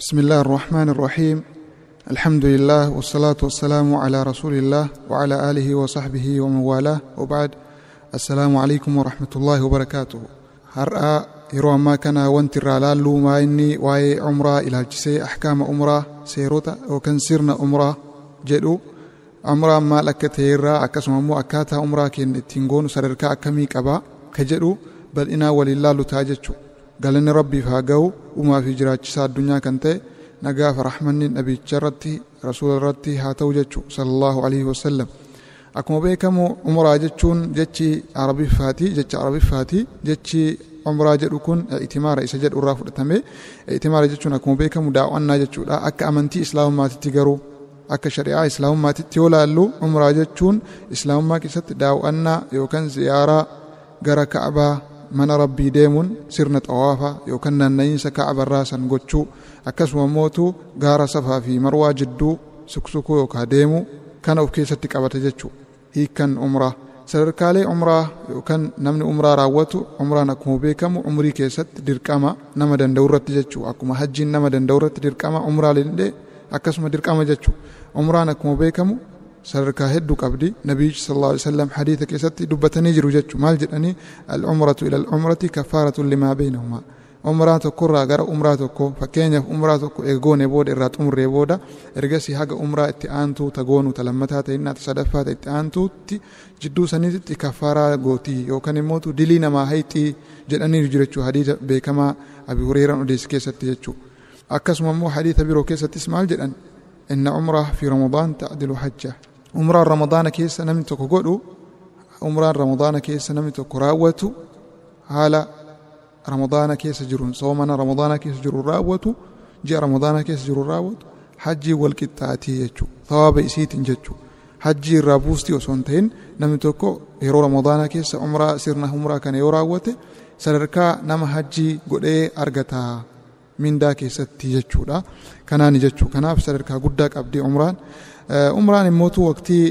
بسم الله الرحمن الرحيم. الحمد لله والصلاة والسلام على رسول الله وعلى آله وصحبه ومن والاه وبعد. السلام عليكم ورحمة الله وبركاته. هرأى يروى ما كان وانت الرالال لو ما إني واي عمرة إلى الجسي أحكام عمرة سيروتا وكان سيرنا عمرة جدو. عمرة ما لك تيرا أكسم أمو أكاتا عمرة كين تنغون سرركا أكمي كبا كجدو. بل إنا ولله لتاجتشو galanni rabbiif haa ga'u uumaa fi jiraachisaa addunyaa kan ta'e nagaaf rahmanni nabicha irratti rasuula irratti haa ta'u jechuudha sallallahu alaihi wasallam akkuma beekamu umraa jechuun jechi arabiffaati jecha arabiffaati jechi umraa jedhu kun itimaara isa jedhu irraa fudhatame itimaara jechuun akkuma beekamu daawwannaa jechuudha akka amantii islaamummaatitti garuu akka shari'aa islaamummaatitti yoo laallu umraa jechuun islaamummaa keessatti daawwannaa yookaan ziyaaraa gara ka'abaa mana rabbii deemuun sirna xawaafaa yookaan naanna'iinsa ka'abarraa san gochuu akkasuma mootu gaara safaa fi marwaa jidduu suksukuu yookaan deemuu kana of keessatti qabata jechuudha hiikkan umraa. Sadarkaalee umraa yookaan namni umraa raawwatu umraan akkuma beekamu umrii keessatti dirqama nama danda'u irratti jechuudha akkuma hajjiin nama danda'u irratti dirqama umraallee akkasuma dirqama jechuudha umraan akkuma beekamu sadarkaa hedduu qabdi nabiyyi sallallahu alaihi wasallam hadiisa keessatti dubbatanii jiru jechuudha maal jedhanii al-umratu ila al-umrati kafaaratun limaa bainahumaa umraa tokkorraa gara umraa tokko fakkeenyaaf umraa tokko eegoone booda irraa xumurree booda ergasii haga umraa itti aantu ta goonu ta lammataa ta'inna ta sadaffaa ta itti aantuutti jidduu saniitti kafaaraa gootii yookaan immoo dilii namaa hayxii jedhanii jiru jechuudha hadiisa beekamaa abi hureeraan odeessi keessatti jechuudha akkasuma immoo hadiisa biroo keessattis maal jedhan inna umraa fi ramadaan ta'dilu hajja umraan ramadaana keessa namni tokko godhu umraan ramadaana keessa namni tokko raawwatu haala ramadaana keessa jiruun soomana ramadaana keessa jiru raawwatu ji'a ramadaana keessa jiru raawwatu hajjii wal qixxaatii jechuudha thawaaba isiitiin jechuudha hajjii irraa buustii osoo hin ta'in namni tokko yeroo ramadaana keessa umraa sirna umraa kana yoo raawwate sadarkaa nama hajjii godhee argata mindaa keessatti jechuudha kanaani jechuu kanaaf sadarkaa guddaa qabdi umraan umraan immootu waqtii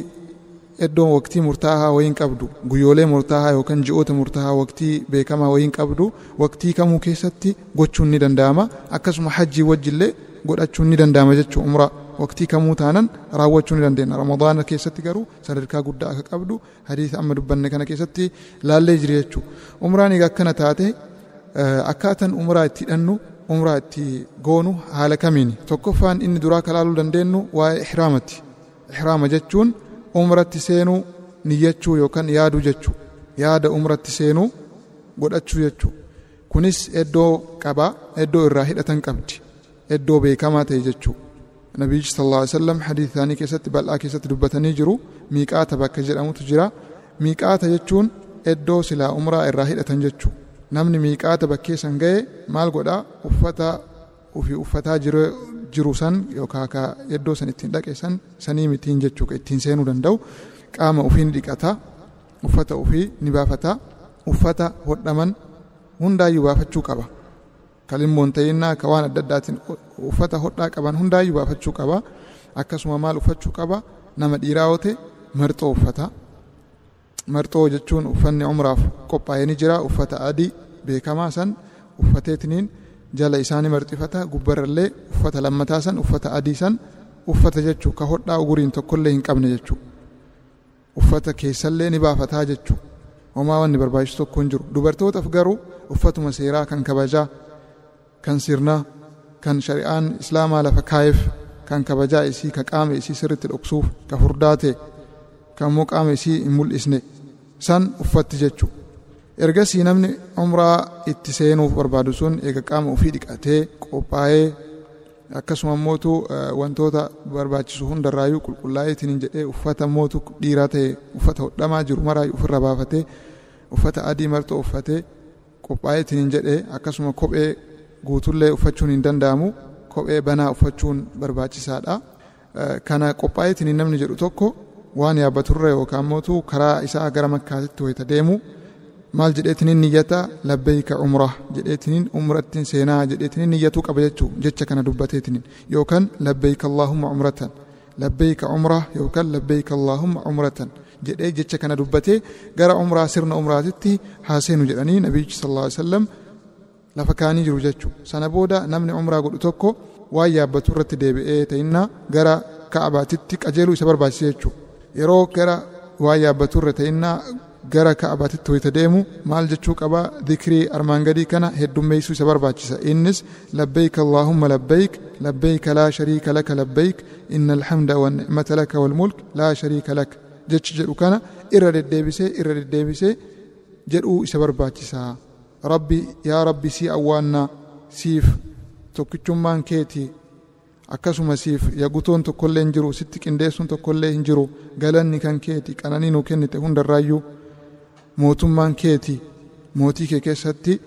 iddoon waqtii murtaa'aa wayiin qabdu guyyoolee murtaa'aa yookaan ji'oota murtaa'aa waqtii beekamaa wayiin qabdu waqtii kamuu keessatti gochuun ni danda'ama. Akkasuma hajjii wajjillee godhachuun ni danda'ama jechuudha umraa. Waqtii kamuu taanan raawwachuu ni dandeenya. Ramadaana keessatti garuu sadarkaa guddaa akka qabdu hadiisa amma dubbanne kana keessatti laallee jira jechuudha umraan egaa akkana taate akkaataan umraa itti hidhannu umraa itti goonu haala kamiini? Tokkoffaan inni duraa kalaaluu dandeenyu waa'ee ihraamati. Ihraama jechuun umratti seenuu niyyachuu yookaan yaaduu jechuu. Yaada umratti seenuu godhachuu jechuu. Kunis iddoo qabaa iddoo irraa hidhatan qabdi. Iddoo beekamaa ta'e jechuu. Nabiyyi sallallahu alaihi wasallam hadiisa isaanii keessatti bal'aa keessatti dubbatanii jiru. Miiqaata bakka jedhamutu jira. Miiqaata jechuun iddoo silaa umraa irraa hidhatan jechuu namni miiqaata bakkee san ga'e maal godhaa uffata ofii uffataa jiru san yookaan ka iddoo san ittiin dhaqe san sanii mitiin jechuu ittiin seenuu danda'u. Qaama ofii ni dhiqata uffata ofii ni baafata. Uffata hodhaman hundaayyuu baafachuu qaba. Kalimmoon ta'innaa ka waan adda addaatiin uffata hodhaa qaban hundaayyuu baafachuu qaba. Akkasuma maal uffachuu qaba? Nama dhiiraa yoo ta'e marxoo uffata marxoo jechuun uffanni umraaf qophaa'ee ni jira. Uffata adii beekamaa san uffateetiniin jala isaanii marxifata. Gubbarrallee uffata lammataa san uffata adii san uffata jechuu ka hodhaa uguriin tokkollee hin qabne jechuu. Uffata keessallee ni baafataa jechuu. Homaa wanni barbaachisu tokko hin jiru. Dubartootaaf garuu uffatuma seeraa kan kabajaa kan sirnaa kan shari'aan islaamaa lafa kaa'eef kan kabajaa isii ka qaama isii sirriitti dhoksuuf ka furdaa ta'e kan immoo qaama isii hin mul'isne san uffatti jechuu ergasii namni umraa itti seenuuf barbaadu sun eega qaama ofii dhiqatee qophaa'ee akkasuma mootu wantoota barbaachisu hundarraayyuu qulqullaa'eetiin jedhee uffata mootu dhiiraa ta'e uffata hodhamaa jiru maraayyuu ofirra baafatee uffata adii marxoo uffatee qophaa'eetiin jedhee akkasuma kophee guutullee uffachuun hin danda'amu kophee banaa uffachuun barbaachisaadha. Kana qophaa'eetiin namni jedhu tokko waan yaabbaturra yookaan mootu karaa isaa gara makkaatitti wayita deemu maal jedheetiniin niyyata labbeeyka umraa jedheetiniin umrattiin seenaa jedheetiniin niyyatuu qaba jechuu jecha kana dubbateetiniin yookaan labbeeyka allaahumma umratan labbeeyka umraa yookaan labbeeyka allaahumma umratan jedhee jecha kana dubbatee gara umraa sirna umraatitti haa seenu jedhanii nabiyyichi sallallahu alaihi wasallam lafa kaanii jiru jechuu sana booda namni umraa godhu tokko waan yaabbatu irratti deebi'ee ta'inna gara ka'abaatitti qajeeluu isa barbaachisa jechuudha yeroo gara waan yaabbatu irra ta'inna gara ka'abaatitti wayita deemu maal jechuu qaba dikrii armaan gadii kana heddummeessuu isa barbaachisa innis labbayk allaahumma labbayk labbayk laa shariika laka labbayk inna alhamda wannicmata laka walmulk laa shariika laka jechi jedhu kana irra deddeebisee irra deddeebisee jedhuu isa barbaachisa rabbi yaa rabbi sii awwaanna siif tokkichummaan keeti akkasuma siif yagutoon tokkollee hin jiru sitti qindeessuun tokkollee hin jiru galanni kan keeti qananii nuu kennite hundarraayyuu mootummaan keeti mootii kee keessatti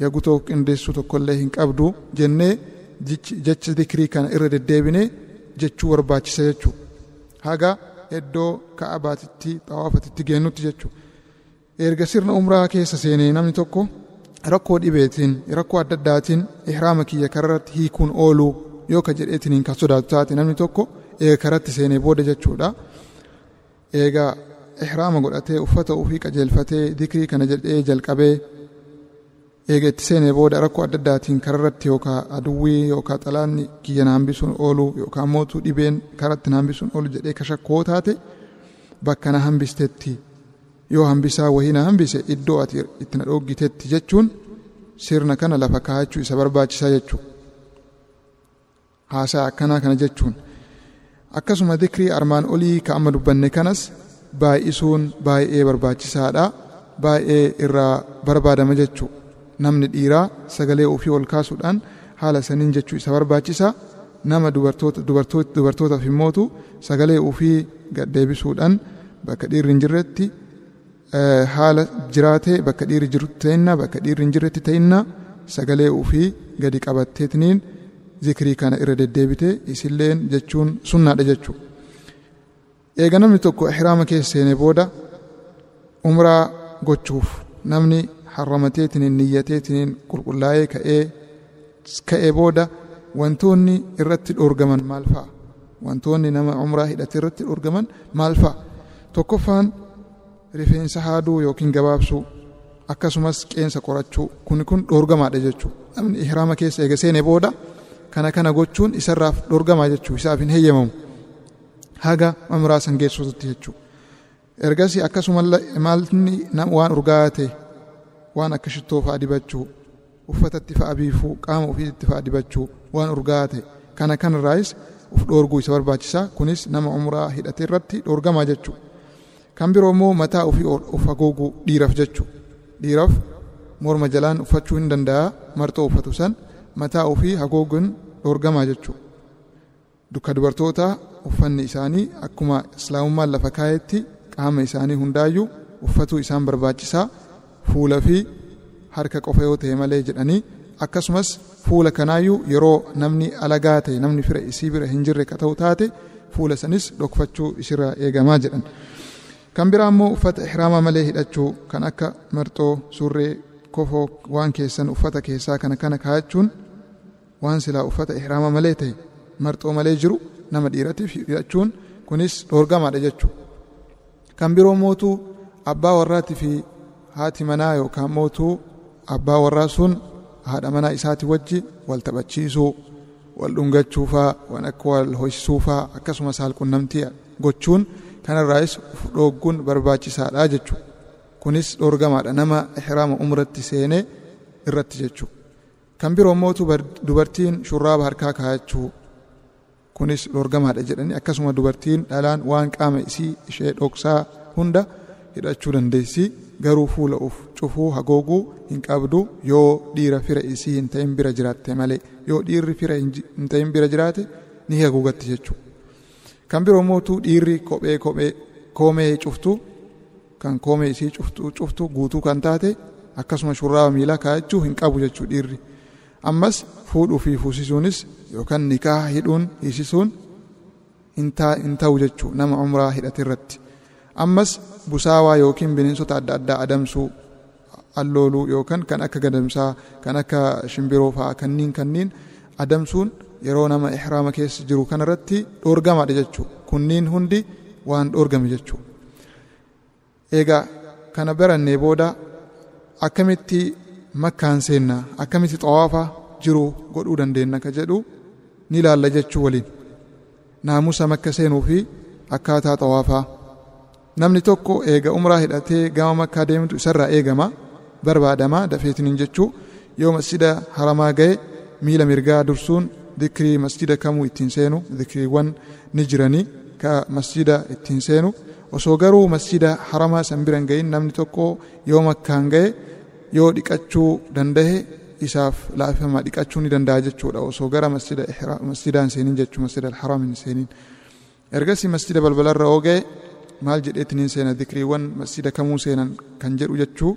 yagutoo qindeessuu tokkollee hin qabdu jennee jecha dikrii kana irra deddeebinee jechuu barbaachisa jechuu. Haga iddoo ka'abaatitti xawaafatitti geennutti jechuu. Erga sirna umraa keessa seenee namni tokko rakkoo dhibeetiin rakkoo adda addaatiin ihraama kiyya kararratti hiikuun ooluu yoo ka jedheetiin kan sodaatu taate namni tokko eega karatti seenee booda jechuudha eega ihraama godhatee uffata ofii qajeelfatee dikrii kana jedhee jalqabee eega itti seenee booda rakkoo adda addaatiin kararratti yookaan aduwwii yookaan xalaanni kiyya na hambisuun oolu yookaan mootuu dhibeen karatti na hambisuun oolu jedhee ka shakkoo taate bakka na hambistetti yoo hambisaa wahii na hambise iddoo ati itti na dhoggitetti jechuun sirna kana lafa kaa'achuu isa barbaachisaa jechuudha. Haasaa akkanaa kana jechuun. Akkasuma dikrii armaan olii ka amma dubbanne kanas baay'isuun baay'ee barbaachisaadha. Baay'ee irraa barbaadama jechuu. Namni dhiiraa sagalee ofii ol kaasuudhaan haala saniin jechuu isa barbaachisa. Nama dubartootaaf immootu sagalee ofii gaddeebisuudhaan bakka dhiirri hin jirretti haala jiraatee bakka dhiirri jirutti ta'inna bakka dhiirri hin jirretti ta'inna sagalee ofii gadi qabatteetiniin zikrii kana irra deddeebite isilleen jechuun sunnaadha jechuudha. Eega namni tokko ihraama keessa seenee booda umraa gochuuf namni harramateetiniin niyyateetiniin qulqullaa'ee ka'ee ka'ee booda wantoonni irratti dhoorgaman maal fa'a? Wantoonni nama umraa hidhate irratti dhoorgaman maal fa'a? Tokkoffaan rifeensa haaduu yookiin gabaabsuu akkasumas qeensa qorachuu kun kun dhoorgamaadha jechuudha. Namni ihraama keessa eega seenee booda kana kana gochuun isarraaf dhoorgamaa jechuu isaaf hin heeyyamamu. haga umraa san geessuutti jechuudha. Ergasii akkasuma maalni waan urgaa'ate waan akka shittoo fa'aa dibachuu uffatatti fa'aa biifuu qaama ofiitti fa'aa dibachuu waan urgaa'ate kana kanarraayis uf dhoorguu isa barbaachisa kunis nama umraa hidhate irratti dhoorgamaa jechuudha. Kan biroo immoo mataa ofii of haguuguu dhiiraaf jechuudha. Dhiiraaf morma jalaan uffachuu hin danda'a marxoo uffatu san mataa ofii haguuguun dhoorgamaa jechuudha. Dukka dubartootaa uffanni isaanii akkuma islaamummaan lafa kaa'etti qaama isaanii hundaayyuu uffatuu isaan barbaachisaa fuula fi harka qofa yoo ta'e malee jedhanii akkasumas fuula kanaayyuu yeroo namni alagaa ta'e namni fira isii bira hin jirre ka ta'u taate fuula sanis dhokfachuu isirraa eegamaa jedhan. Kan biraa immoo uffata ihraamaa malee hidhachuu kan akka marxoo surree kofoo waan keessan uffata keessaa kana kana kaa'achuun waan silaa uffata ihraamaa malee ta'e marxoo malee jiru nama dhiiratiif hidhachuun kunis dhoorgamaadha jechuudha. Kan biroo mootuu abbaa warraatii fi haati manaa yookaan mootuu abbaa warraa sun haadha manaa isaati wajji wal taphachiisuu wal dhungachuufaa waan akka wal ho'isuufaa akkasumas saalqunnamtii gochuun kanarraayis uf dhoogguun barbaachisaadha jechuudha. Kunis dhoorgamaadha nama ihraama umratti seenee irratti jechuudha. Kan biroo mootuu dubartiin shurraaba harkaa kaa'achuu kunis dhoorgamaadha jedhanii akkasuma dubartiin dhalaan waan qaama isii ishee dhoksaa hunda hidhachuu dandeessi garuu fuula uf cufuu hagooguu hin qabdu yoo dhiira fira isii hin ta'in bira jiraatte malee yoo dhiirri fira hin ta'in bira jiraate ni haguugatti jechuudha. Kan biroo mootuu dhiirri kophee kophee koomee cuftu kan koomee isii cuftu guutuu kan taate akkasuma shurraaba miilaa kaa'achuu hin qabu jechuu dhiirri. Ammas fuudhuu fi fuusisuunis yookaan nikaa hidhuun hiisisuun hin ta'u jechuu nama umraa hidhate irratti. Ammas busaawaa yookiin bineensota adda addaa adamsuu allooluu yookaan kan akka gadamsaa kan akka shimbiroo fa'aa kanniin kanniin adamsuun yeroo nama ihraama keessa jiru kanarratti dhoorgamaadha jechuudha. Kunniin hundi waan dhoorgame jechuudha. Egaa kana barannee booda akkamitti makkaan seenna. Akkamitti xawaafa jiru godhuu dandeenya ka jedhu ni ilaalla jechuu waliin. Naamusa makka seenuu fi akkaataa xawaafaa namni tokko eega umraa hidhatee gama makkaa deemtu isarraa eegama barbaadama dafeetiniin jechuu. Yoo masjida haramaa ga'e miila mirgaa dursuun dikrii masjida kamuu ittiin seenu dikriiwwan ni jiranii ka masjida ittiin seenu. Osoo garuu masjida haramaa san biran ga'in namni tokko yoo makkaan ga'e yoo dhiqachuu dandahe isaaf laafama dhiqachuu ni danda'a jechuudha osoo gara masjida masjidaan seenin jechuu masjida alharam hin seenin ergasii masjida balbalarra oo ga'e maal jedheetiniin seena dikriiwwan masjida kamuu seenan kan jedhu jechuu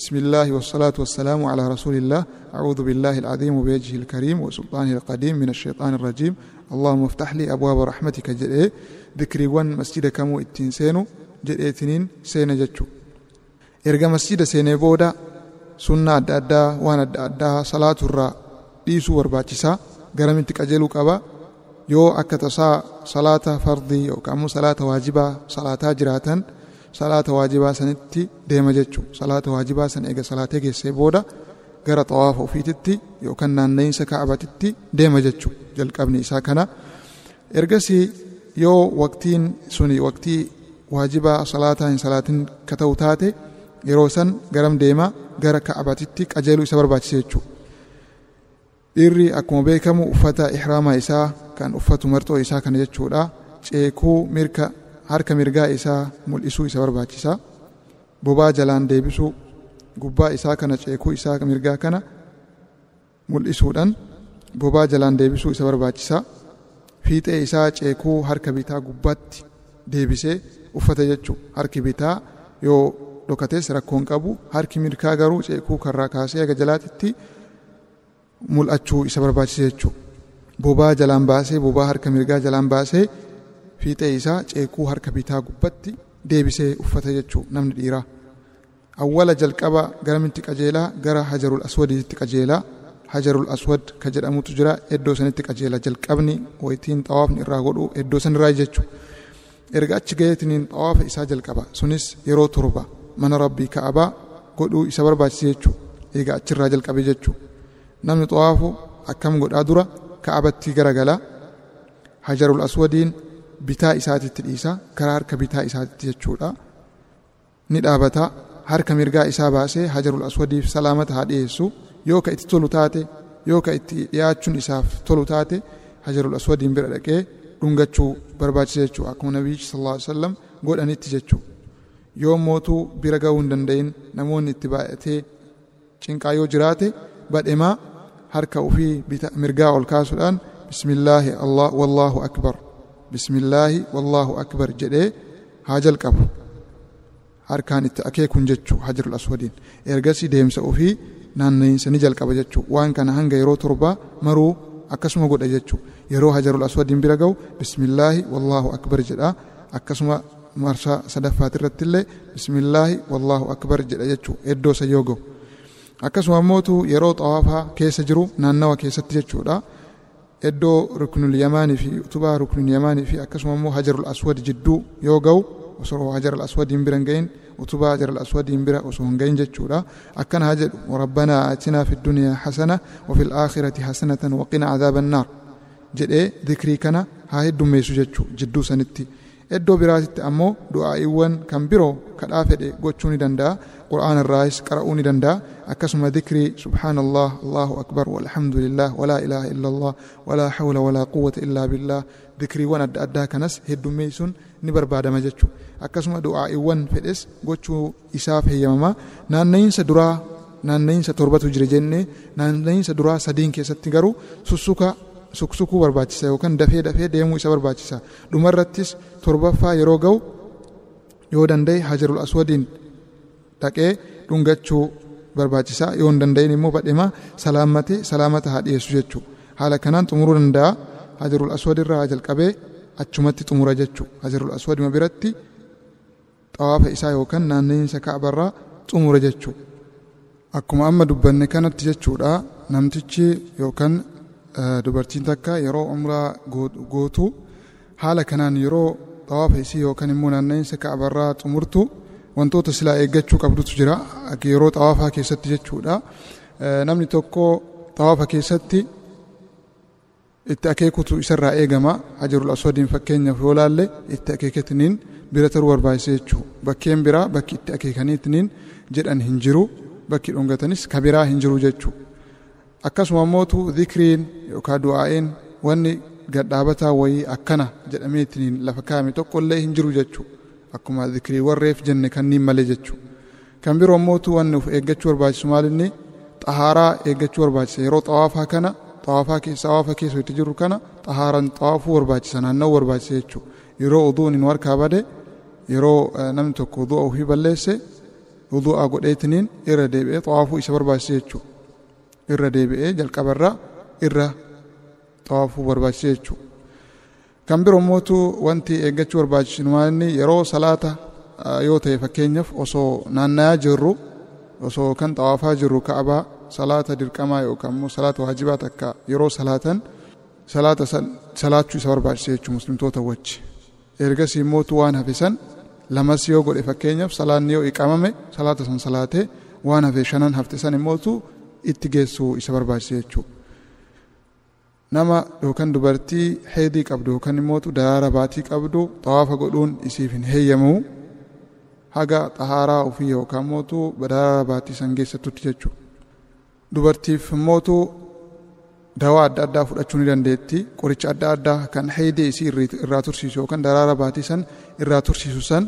بسم الله والصلاة والسلام على رسول الله أعوذ بالله العظيم وبوجهه الكريم وسلطانه القديم من الشيطان الرجيم اللهم افتح لي أبواب رحمتك جدئ ذكري ون مسجد كمو اتين سينو تنين سينا جتشو إرقى مسجد سينا بودا sunnaa adda addaa waan adda addaa salaaturraa dhiisuu barbaachisaa garamitti qajeeluu qaba yoo akka tasaa salaata fardii yookaan immoo salaata waajibaa salaataa jiraatan salaata waajibaa sanitti deema jechuudha. Salaata waajibaa san eega salaatee geessee booda gara xawaafa ofiititti yookaan naanna'insa kaabatitti deema jechuudha jalqabni isaa kana. Ergasii yoo waqtiin suni waqtii waajibaa salaataa hin salaatin ka ta'u taate yeroo san garam deemaa gara kaabatitti qajeeluu isa barbaachisa jechuu dhiirri akkuma beekamu uffata ihraamaa isaa kan uffatu marxoo isaa kana jechuudha. Ceekuu mirka harka mirgaa isaa mul'isuu isa barbaachisa. Bobaa jalaan deebisuu gubbaa isaa kana ceekuu isaa mirgaa kana mul'isuudhaan bobaa jalaan deebisuu isa barbaachisa. Fiixee isaa ceekuu harka bitaa gubbaatti deebisee uffata jechuu harki bitaa yoo dhokates rakkoon qabu harki mirgaa garuu ceekuu karraa kaasee aga jalaatitti mul'achuu isa barbaachisa jechuu bobaa jalaan baasee bobaa harka mirgaa jalaan baasee fiixee isaa ceekuu harka bitaa gubbatti deebisee uffata jechuu namni dhiiraa. Awwala jalqaba garamitti qajeelaa gara hajarul aswadiitti qajeelaa. Hajarul aswad ka jedhamutu jira iddoo sanitti qajeela. Jalqabni wayitiin xawaafni irraa godhu iddoo san irraa jechuu erga achi gaheetiniin xawaafa isaa jalqaba. Sunis yeroo torba mana rabbii ka'abaa godhuu isa barbaachisa jechuu eega achirraa jalqabe jechuu namni xawaafu akkam godhaa dura ka'abatti garagalaa hajarul aswadiin bitaa isaatitti dhiisa karaa harka bitaa isaatitti jechuudha ni dhaabata harka mirgaa isaa baasee hajarul aswadiif salaamata haa dhiyeessu yoo ka itti tolu taate yoo ka itti dhiyaachuun isaaf tolu taate hajarul aswadiin bira dhaqee dhungachuu barbaachisa jechuudha akkuma nabiyyi sallallahu alaihi wasallam godhanitti jechuudha yoo mootuu bira ga'uu hin danda'in namoonni itti baay'atee cinqaa yoo jiraate badhemaa harka ofii mirgaa ol kaasuudhaan bismillaahi wallaahu akbar bismillaahi wallaahu akbar jedhee haa jalqabu harkaan itti akeekun jechuu hajarul aswadiin ergasii deemsa ofii naanna'insa ni jalqaba jechuu waan kana hanga yeroo torbaa maruu akkasuma godha jechuu yeroo hajarul aswadiin bira ga'u bismillaahi wallaahu akbar jedha akkasuma marsaa sadaffaati irratti illee bismillaahi wallaahu akbar jedha jechuu iddoo isa yoo ga'u akkasuma mootu yeroo xawaafaa keessa jiru naannawa keessatti jechuudha iddoo ruknul yamaanii fi utubaa ruknul yamaanii fi akkasuma immoo hajarul aswad jidduu yoo ga'u osoo hajarul aswadiin bira hin ga'in utubaa hajarul aswadiin bira osoo hin ga'in jechuudha akkana haa jedhu rabbanaa atinaa fi duniyaa hasana wa fil aakhirati hasanatan wa qina cadaaba annaar jedhee dikrii kana haa heddummeessu jechuu jidduu sanitti iddoo biraatitti ammoo du'aa'iiwwan kan biroo kadhaa fedhe gochuu ni danda'a qur'aan irraas qara'uu ni danda'a akkasuma dikrii subhaanallah allahu akbar walhamdulillah walaa ilaaha illallah walaa hawla walaa quwwata illaa billah dikriiwwan adda addaa kanas heddummeessuun ni barbaadama jechuu akkasuma du'aa'iiwwan fedhes gochuu isaaf heeyyamama naanna'insa duraa naanna'insa torbatu jira jennee naanna'insa duraa sadiin keessatti garuu sussuka suksukuu barbaachisa yookaan dafee dafee deemuu isa barbaachisa. Dhumarrattis torbaffaa yeroo ga'u yoo danda'e hajarul aswadiin dhaqee dhungachuu barbaachisa. Yoo hin danda'in immoo badhema salaammatee salaamata haa dhiyeessu jechuu. Haala kanaan xumuruu danda'a. Hajarul aswad irraa jalqabee achumatti xumura jechuu. Hajarul aswadima biratti xawaafa isaa yookaan naanna'insa ka'abarraa xumura jechuu. Akkuma amma dubbanne kanatti jechuudha. Namtichi yookaan dubartiin takka yeroo umraa gootu haala kanaan yeroo xawaafa isii yookaan immoo naanna'insa ka'abarraa xumurtu wantoota silaa eeggachuu qabdutu jira. Yeroo xawaafaa keessatti jechuudha. Namni tokko xawaafa keessatti itti akeekutu isarraa eegama. Hajarul aswadiin fakkeenyaaf yoo laalle itti akeekatiniin bira taruu barbaachisa jechuu. Bakkeen biraa bakki itti akeekaniitiniin jedhan hin jiru. Bakki dhungatanis ka biraa hin jiru jechuu akkasuma immootu dhikriin yookaan du'aa'een wanni gadhaabataa wayii akkana jedhameetiniin lafa kaa'ame tokkollee hin jiru jechuu. Akkuma dhikrii warreef jenne kanniin malee jechuu. Kan biroo immootu wanni of eeggachuu barbaachisu maalinni xahaaraa eeggachuu barbaachisa yeroo xawaafaa kana xawaafaa keessa xawaafa keessa itti jiru kana xahaaraan xawaafuu barbaachisa naanna'uu barbaachisa jechuu. Yeroo uduun hin warkaa bade yeroo namni tokko udu'a ofii balleesse udu'a godheetiniin irra deebi'ee xawaafuu isa barbaachisa jechuu irra deebi'ee jalqabarraa irra xawaafuu barbaachisa jechuu kan biroo immootu wanti eeggachuu barbaachisu maalinni yeroo salaata yoo ta'e fakkeenyaaf osoo naanna'aa jirru osoo kan xawaafaa jirru ka'abaa salaata dirqamaa yookaan immoo salaata waajibaa takka yeroo salaatan salaata salaachuu isa barbaachisa jechuudha muslimtoota wajji. Ergasii immootu waan hafe san lamas yoo godhe fakkeenyaaf salaanni yoo iqamame salaata san salaatee waan hafe shanan hafte san immootu itti geessuu isa barbaachisa jechuudha. nama yookaan dubartii heedii qabdu yookaan immootu daraara baatii qabdu xawaafa godhuun isiif hin heeyyamu haga xahaaraa ofii yookaan immootu daraara baatii san geessatutti jechuudha. dubartiif immootu dawaa adda addaa fudhachuu ni dandeetti qoricha adda addaa kan heedii isii irraa tursiisu yookaan daraara baatii san irraa tursiisu san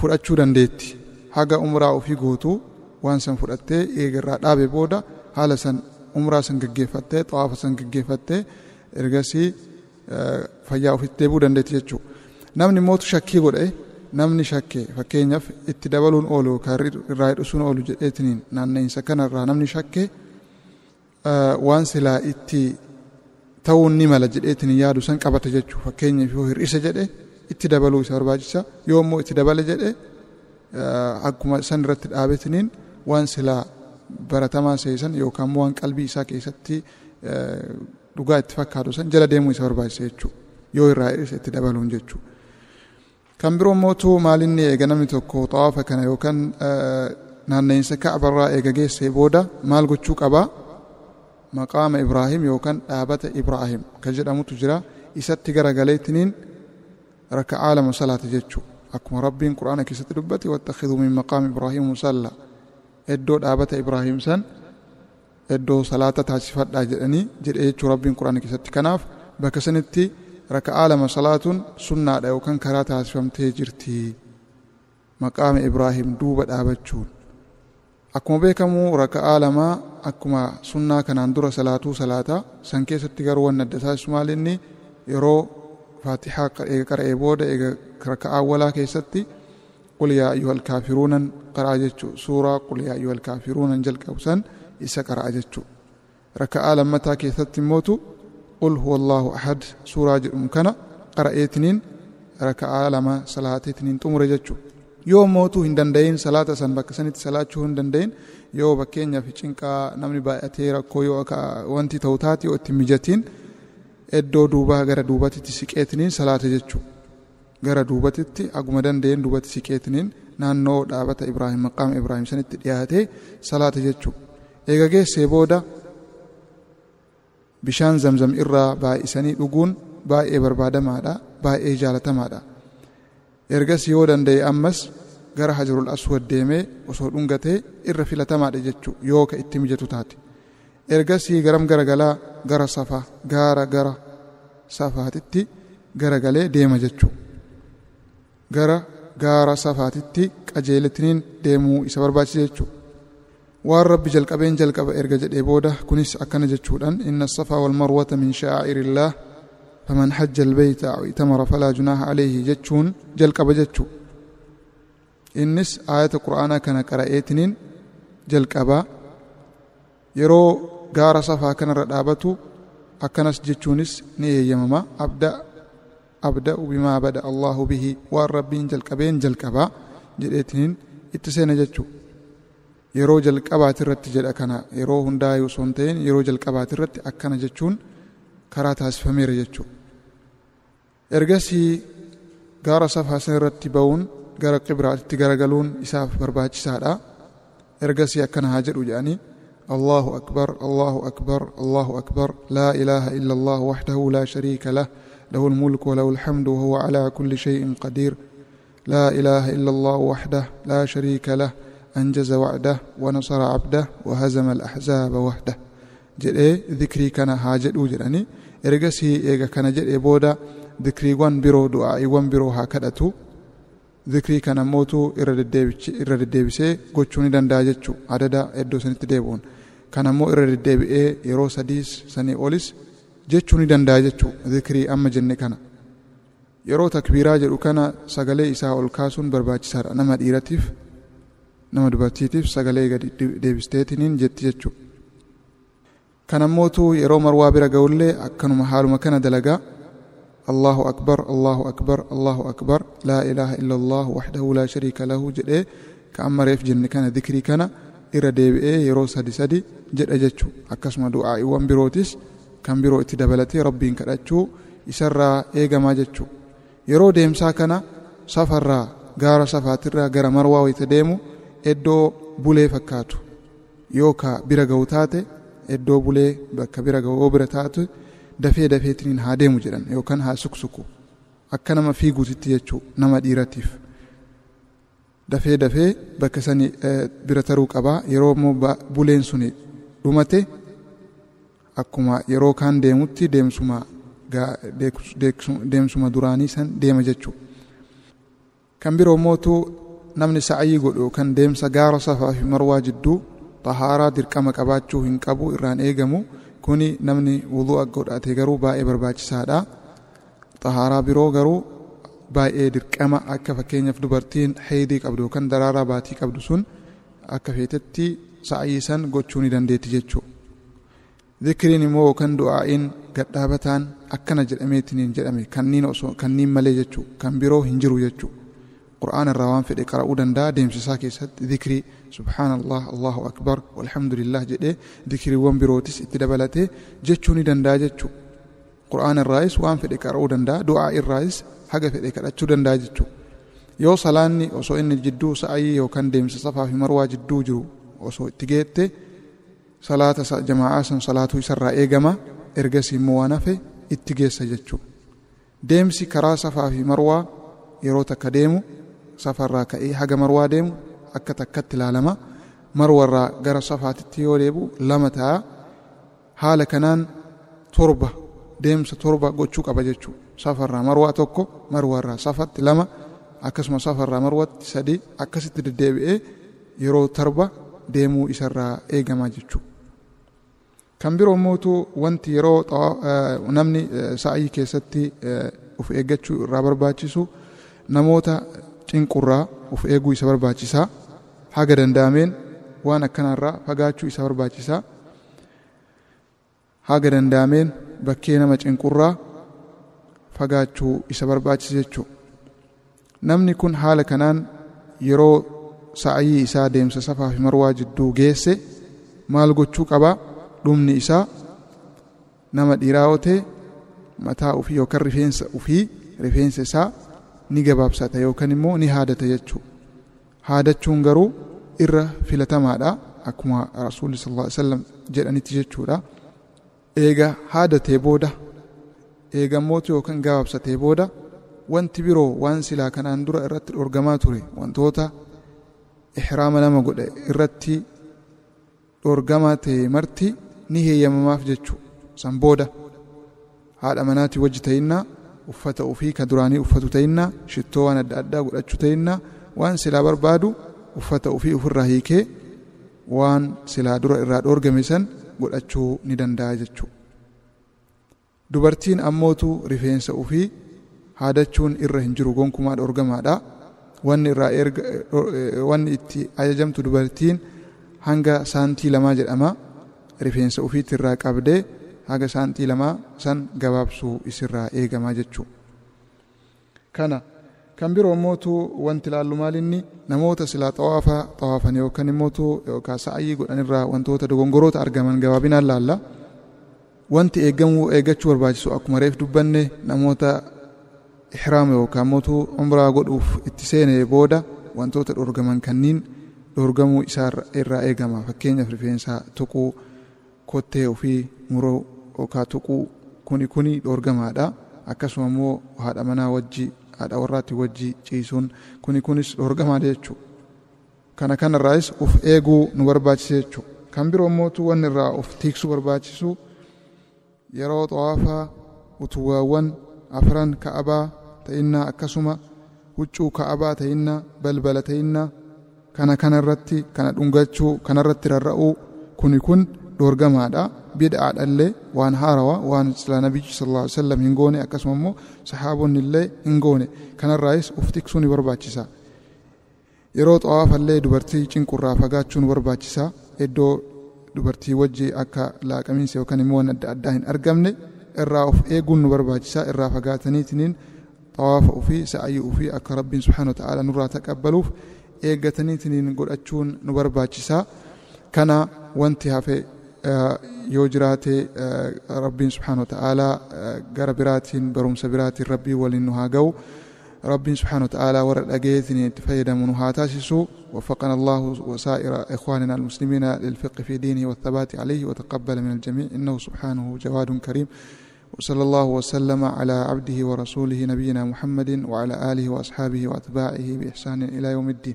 fudhachuu dandeetti haga umraa ofii gootu waan san fudhattee eega irraa dhaabe booda haala san umraa san gaggeeffattee xawaafa san gaggeeffattee ergasii fayyaa ofitti deebuu dandeetti jechuudha. Namni immootu shakkii godhe namni shakke fakkeenyaaf itti dabaluun oolu yookaan irraa hidhusuun oolu jedheetiniin naanna'insa kanarraa namni shakke waan silaa itti ta'uun ni mala jedheetiniin yaadu san qabata jechuudha. Fakkeenyaaf yoo hir'isa jedhe itti dabaluu isa barbaachisa yoo immoo itti dabale jedhe akkuma san irratti dhaabetiniin waan silaa baratamaa seesan yookaan immoo waan qalbii isaa keessatti dhugaa itti fakkaatu san jala deemuu isa barbaachisa jechuudha. Yoo irraa hir'isa itti dabaluun jechuudha. Kan biroo immootu maalinni eega namni tokko xawaafa kana yookaan naanna'insa ka'abarraa eega geessee booda maal gochuu qabaa? Maqaama Ibraahim yookaan dhaabata Ibraahim kan jedhamutu jira. Isatti garagaleettiniin raka'aa lama salaata jechuudha. Akkuma rabbiin quraana keessatti dubbate wattakhiduu min maqaama Ibraahim musalla. Iddoo dhaabata Ibraahim san iddoo salaata taasifadhaa jedhanii jedhe jechuu rabbiin quraana keessatti. Kanaaf bakka sanitti raka'aa lama salaatuun sunnaadha yookaan karaa taasifamtee jirti. Maqaama ibraahim duuba dhaabachuun. Akkuma beekamu raka'aa lama akkuma sunnaa kanaan dura salaatuu salaataa san keessatti garuu wanni adda taasisu maal inni yeroo faatixaa eega qara'ee booda eega raka'aa walaa keessatti qul yaa ayyuhal kaafiruunan qara'a jechuu suuraa qul yaa ayyuhal kaafiruunan jalqabu san isa qara'a jechuu raka'aa lammataa keessatti immootu qul huwa allahu ahad suuraa jedhamu kana qara'eetiniin raka'aa lama salaateetiniin xumure jechuu yoo mootuu hin danda'in salaata san bakka sanitti salaachuu hin danda'in yoo fakkeenyaaf cinqaa namni baay'atee rakkoo yoo wanti ta'u taate yoo itti mijatiin iddoo duubaa gara duubatitti siqeetiniin salaata jechuu gara duubatitti aguma danda'een duubatti siqeetiniin naannoo dhaabata ibraahim maqaama ibraahim sanitti dhiyaatee salaata jechuu. Eega geessee booda bishaan zamzam irraa baay'isanii dhuguun baay'ee barbaadamaadha baay'ee jaalatamaadha. Ergas yoo danda'e ammas gara hajarul aswad deemee osoo dhungatee irra filatamaadha jechuu yoo ka itti mijatu taate. Ergasii garam garagalaa gara safa gaara gara safaatitti garagalee deema jechuu gara gaara safaatitti qajeeletiniin deemuu isa barbaachisa jechuu waan rabbi jalqabeen jalqaba erga jedhee booda kunis akkana jechuudhaan inna safaa walmarwata min sha'aa'irillaah faman hajja albayta aw itamara falaa junaaha alayhi jechuun jalqaba jechuu innis aayata qur'aanaa kana qara'eetiniin jalqabaa yeroo gaara safaa kanarra dhaabatu akkanas jechuunis ni eeyyamama abda abda'u bimaa bada allahu bihi waan rabbiin jalqabeen jalqabaa jedheetiniin itti seena jechuu yeroo jalqabaatirratti jedha kana yeroo hundaa osoo hin ta'in yeroo jalqabaatirratti akkana jechuun karaa taasifameera jechuu ergasii gaara safaa sana irratti ba'uun gara qibraatitti garagaluun isaaf barbaachisaadha ergasii akkana haa jedhu jedhanii الله أكبر الله أكبر الله أكبر لا إله إلا الله وحده لا شريك له له الملك وله الحمد وهو على كل شيء قدير لا إله إلا الله وحده لا شريك له أنجز وعده ونصر عبده وهزم الأحزاب وحده jedhee dhikrii kana haa jedhuu jedhanii ergasii eega kana jedhee booda dhikriiwwan biroo du'aa'iiwwan biroo haa kadhatu dhikrii kana mootu irra deddeebisee gochuu ni danda'a jechuu adada iddoo sanitti deebi'uun kan ammoo irra deddeebi'ee yeroo sadiis sanii olis jechuu ni danda'a jechuu zikrii amma jenne kana. Yeroo takbiiraa jedhu kana sagalee isaa ol kaasuun barbaachisaadha. Nama dhiiratiif nama dubartiitiif sagalee gadi deebisteetiniin jetti jechuu. Kanammotu yeroo marwaa bira ga'ullee akkanuma haaluma kana dalagaa الله أكبر الله أكبر الله أكبر لا إله إلا الله وحده لا شريك له جدي كأما ريف جن كان ذكري كان إرى ديبئي يرو سدي سدي جد أجتشو أكسما دعائي وان بروتس kan biroo itti dabalatee rabbiin kadhachuu isarraa eegamaa jechuudha. Yeroo deemsaa kana safarraa gaara safaatirraa gara marwaa wayita deemu eddoo bulee fakkaatu yookaan bira ga'u taate eddoo bulee bakka bira ga'u bira taatu dafee dafeetiin haa deemu jedhan yookaan haa suksuku akka nama fiiguutitti jechuudha nama dhiiratiif. Dafee dafee bakka sani eh, bira taruu qabaa yeroo immoo buleen suni dhumate akkuma yeroo kaan deemutti deemsuma deemsuma duraanii san deema jechuu. Kan biroo mootu namni sa'ayii godhu yookaan deemsa gaara safaa fi marwaa jidduu xahaaraa dirqama qabaachuu hin qabu irraan eegamu. Kuni namni wudu'a godhate garuu baay'ee barbaachisaadha. Xahaaraa biroo garuu baay'ee dirqama akka fakkeenyaaf dubartiin heedii qabdu yookaan daraaraa baatii qabdu sun akka feetetti sa'ayii san gochuu ni dandeetti jechuu zikriin immoo yookaan du'aa'iin gadhaabataan akkana jedhameetiniin jedhame kanniin osoo kanniin malee jechuu kan biroo hin jiru jechuu qur'aan irraa waan fedhe qara'uu danda'a deemsisaa keessatti zikrii subhaanallah allahu akbar walhamdulillah jedhee zikriiwwan birootis itti dabalatee jechuu ni danda'a jechuu qur'aan irraayis waan fedhe qara'uu danda'a du'aa irraayis haga fedhe kadhachuu danda'a jechuu yoo salaanni osoo inni jidduu sa'ayii yookaan deemsa safaa fi marwaa jidduu jiru osoo itti geette salaata jamaa'aa san salaatuu isarraa eegama ergasii immoo waan hafe itti geessa jechuu deemsi karaa safaa fi marwaa yeroo takka deemu safarraa ka'ee haga marwaa deemu akka takkatti ilaalama. Marwarraa gara safaatitti yoo deebu lama ta'a. Haala kanaan torba deemsa torba gochuu qaba jechuu safarraa marwaa tokko marwarraa safatti lama akkasuma safarraa marwatti sadi akkasitti deddeebi'ee yeroo torba deemuu isarraa eegama jechuu kan biroo mootu wanti yeroo namni sa'ayii keessatti uf eeggachuu irraa barbaachisu namoota cinqurraa uf eeguu isa barbaachisaa haga danda'ameen waan akkanarraa fagaachuu isa barbaachisaa haga danda'ameen bakkee nama cinqurraa fagaachuu isa barbaachisa jechuu namni kun haala kanaan yeroo sa'ayii isaa deemsa safaa fi marwaa jidduu geesse maal gochuu qabaa dhumni isaa nama dhiiraa yoo ta'e mataa ufii yookaan rifeensa ufii rifeensa isaa ni gabaabsata yookaan immoo ni haadata jechuu haadachuun garuu irra filatamaadha. Akkuma rasuulli sallallahu alaihi wasallam jedhanitti jechuudha eega haadatee booda eegammootu yookaan gabaabsatee booda wanti biroo waan silaa kanaan dura irratti dhorgamaa ture wantoota ihraama nama godhe irratti dhorgamaa ta'e marti ni heeyyamamaaf jechuu. San booda. Haadha manaatii wajji ta'innaa uffata ufii ka duraanii uffatu ta'innaa shittoo waan adda addaa godhachuu ta'innaa waan silaa barbaadu uffata ufii ofirraa hiikee waan silaa dura irraa dhoorgame san godhachuu ni danda'a jechuu. Dubartiin ammootu rifeensa ufii haadachuun irra hin jiru gonkumaa dhoorgamaadha. Wanni irraa erga wanni itti ajajamtu dubartiin hanga saantii lamaa jedhama rifeensa ufiitti irraa qabdee haga saantii lamaa san gabaabsuu isirraa eegamaa jechuu. Kana kan biroo immootu wanti ilaallu maalinni namoota silaa xawaafa xawaafan yookaan immootu yookaan sa'ayii godhanirraa wantoota dogongoroota argaman gabaabinaan laalla? Wanti eegamuu eeggachuu barbaachisu akkuma reef dubbanne namoota ihraama yookaan mootu umraa godhuuf itti seene booda wantoota dhorgaman kanniin dhorgamuu isaa irraa eegama. Fakkeenyaaf rifeensa tuquu kottee ofii muruu yookaan tuquu kuni kuni dhorgamaadha akkasuma immoo haadha manaa wajji haadha warraatti wajji ciisuun kuni kunis dhorgamaadha jechuudha kana kanarraas uf eeguu nu barbaachisa jechuudha kan biroo immootu wanni irraa of tiiksuu barbaachisu yeroo xawaafaa utuwaawwan afran ka'abaa ta'innaa akkasuma huccuu ka'abaa ta'innaa balbala ta'innaa kana kanarratti kana dhungachuu kanarratti rarra'uu kuni kun dhorgamaadha bid'aadhallee waan haarawaa waan sila nabiyyi sallallahu alaihi wasallam hin goone akkasuma immoo sahaabonni illee hin goone. Kanarraayis uf tiksuu ni barbaachisa. Yeroo xawaafallee dubartii cinqurraa fagaachuu nu barbaachisa. Iddoo dubartii wajji akka laaqamiinsa yookaan immoo waan adda addaa hin argamne irraa of eeguun nu barbaachisa. Irraa fagaataniitiniin xawaafa ofii sa'ayyii ofii akka rabbiin subhaanahu wa ta'ala nurraa taqabbaluuf eeggataniitiniin godhachuun nu barbaachisa. Kana wanti hafe yoo jiraate rabbiin subhaanahu wa ta'ala gara biraatiin barumsa biraatiin rabbii waliin nu haa ga'u ربي سبحانه وتعالى ورد أجيتني تفيد من هاتاسسو وفقنا الله وسائر إخواننا المسلمين للفقه في دينه والثبات عليه وتقبل من الجميع. إنه سبحانه جواد كريم. وصلى الله وسلم على عبده ورسوله نبينا محمد وعلى آله وأصحابه وأتباعه بإحسان إلى يوم الدين.